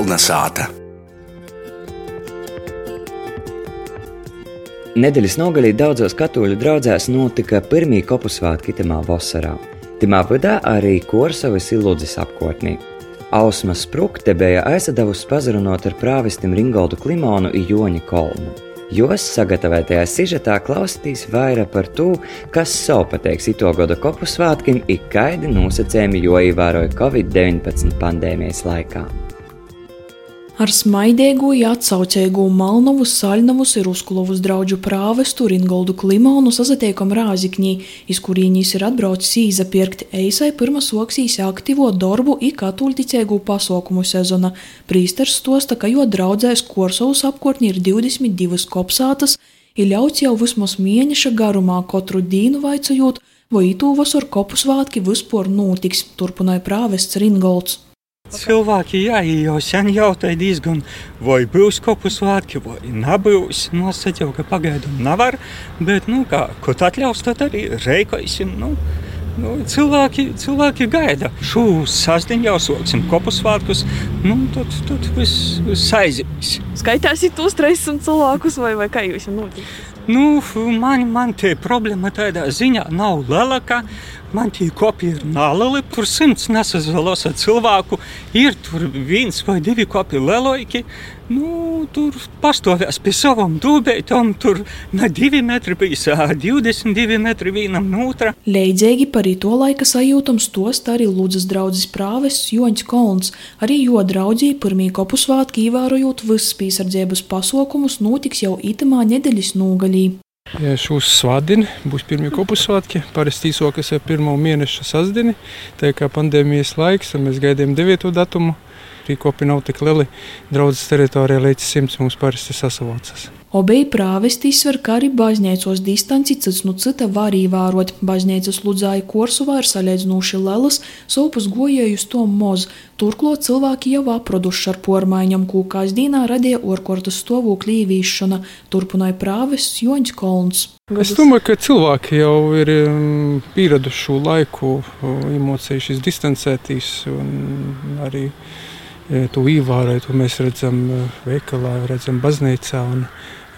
Kolnesāta. Nedēļas nogalī daudzos katoļu draugzēs notika pirmie kopu svētki Timā vasarā. Timā vidā arī Korsavas ilūdzes apkārtnī. Ausma sprukte bija aizsadavusi pazarunot ar prāvistim Ringoldu Klimonu un Joņa Kolnu. Jos sagatavotajā sižetā klausītīs vairāk par to, kas savu pateiks ito gada kopu svētkiem, ik kaidi nosacējumi, jo ievēroja Covid-19 pandēmijas laikā. Ar smaidīgu, atsaucīgu Malnovu, Saļnavus ir uzklovus draugu prāvestu Ringoldu Klimonu sazatiekam Rāzikņī, iz kurīņīs ir atbraucis īzapirkt eisai pirmā soksīs aktīvo darbu i katuļticēgu pasaukumu sezona. Prīsters stosta, ka jo draudzēs Korsovas apkārtni ir 22 kopsātas, ir ļauts jau vismaz mēneša garumā katru dienu vaicojot, vai itū vasar kopu svātki vispār notiks, turpināja prāvests Ringolds. Cilvēki jā, jau sen jautāja diezgan, vai būs kopu svētki, vai nebūs. Nu, es teicu, ka pagaidām nevar, bet, nu, kā, ko atļaus, tad arī reikosim. Nu. Nu, cilvēki, cilvēki gaida. Šo sastāvdaļu jau sāksim kopu svētkus. Nu, tad tad viss vis aizjūgs. Skaitās tos 300 cilvēkus, vai, vai kā jūs notiks? Nu, man, man tie problēma tādā ziņā nav liela. Man tie kopi ir nāli, tur simts nesazvalos ar cilvēku. Ir tur viens vai divi kopi leloiki. Nu, tur pastāvēs pie savām dūbēm, tur ne divi metri bija, 22 metri vienam no otra. Leidzīgi par to laika sajūtams tost arī Lūdzas draudzes prāvests Joņš Kolns. Arī jo draudzī pirmī kopu svātki ievērojot visas piesardzības pasaukumus notiks jau itamā nedēļas nogalī. Šūs svātdieni būs pirmie kopusvētki. Parasti īsākas ir pirmo mēneša sastāvdieni. Tā kā pandēmijas laiks, mēs gaidījām 9. datumu. Rīkopi nav tik lieli. Draudzes teritorijā līdz 100 mums parasti sasavācas. Obeji prāvesti izsver, arī baznīcos distanci cits no cita var ievērot. Baznīcas ludzāja Korsovā ir salīdzinoši lielas, sopus gojējus to moz. Turklāt cilvēki jau aproduši ar pormaiņam, kūkās dīnā radīja orkortas stāvokļa īvīšana, turpināja prāvests Joņš Kolns. Es domāju, ka cilvēki jau ir um, pieraduši šo laiku, iemocējušies distancēties un arī to ievērot. To mēs redzam e, veikalā, redzam baznīcā. Un,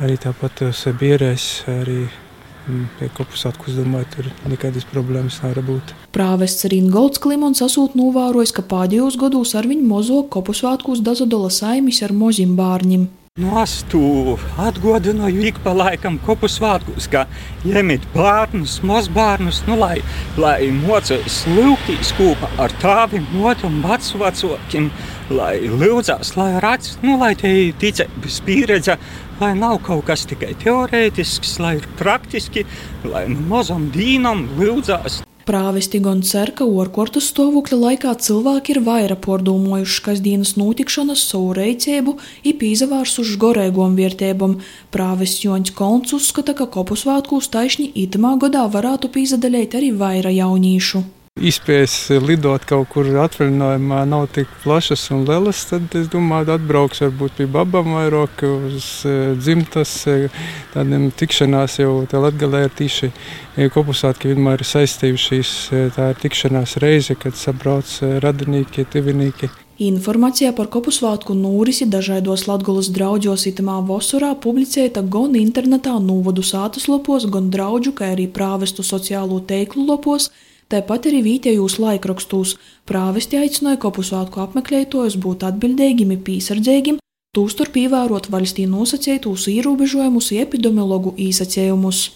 Arī tāpat sabierēs, arī mm, pie kopusātku, es domāju, tur nekādas problēmas nevar būt. Prāvests Ringolds Klimons asūt novērojis, ka pēdējos gados ar viņu mozo kopusvētkos dazadola saimis ar mozim bārņim. Nu, es to atgādināju ik pa laikam, kopu svētkos, ka ņemiet bērnus, mazbērnus, nu, lai, lai mocīs lūgtīs kopā ar tāviem, notam, vecvecākiem, lai lūdzās, lai redz, nu, lai te ticības pieredze, lai nav kaut kas tikai teorētisks, lai ir praktiski, lai nu mazam dīnam lūdzās. Prāvesti gan cer, ka orkortas stāvokļa laikā cilvēki ir vairāk pārdomājuši kasdienas notikšanas savu reicību, īpīzavārsuši gorēgom vietībām. Prāvests Joņš Kolns uzskata, ka kopusvētkūs taisni itamā gadā varētu pīzadaļēt arī vairāk jaunīšu. Iespējas lidot kaut kur atvaļinājumā nav tik plašas un lielas, tad es domāju, atbrauks varbūt pie babām vairāk uz dzimtas, tādiem tikšanās jau tā latgalē ir tīši kopusātki vienmēr ir saistījušies. Tā ir tikšanās reize, kad sabrauc radinieki, tuvinīki. Informācija par kopusvētku nūrisi dažādos latgulas draudžos itamā vosurā publicēta gan internetā nūvadu sātas lopos, gan draudžu, kā arī prāvestu sociālo teiklu lopos, Tāpat arī vietējos laikrakstos prāvesti aicināja kopusvētku apmeklētājus būt atbildīgiem, pīsardzīgiem, tūstarp ievērot valstī nosacītos ierobežojumus, epidemiologu īsacējumus.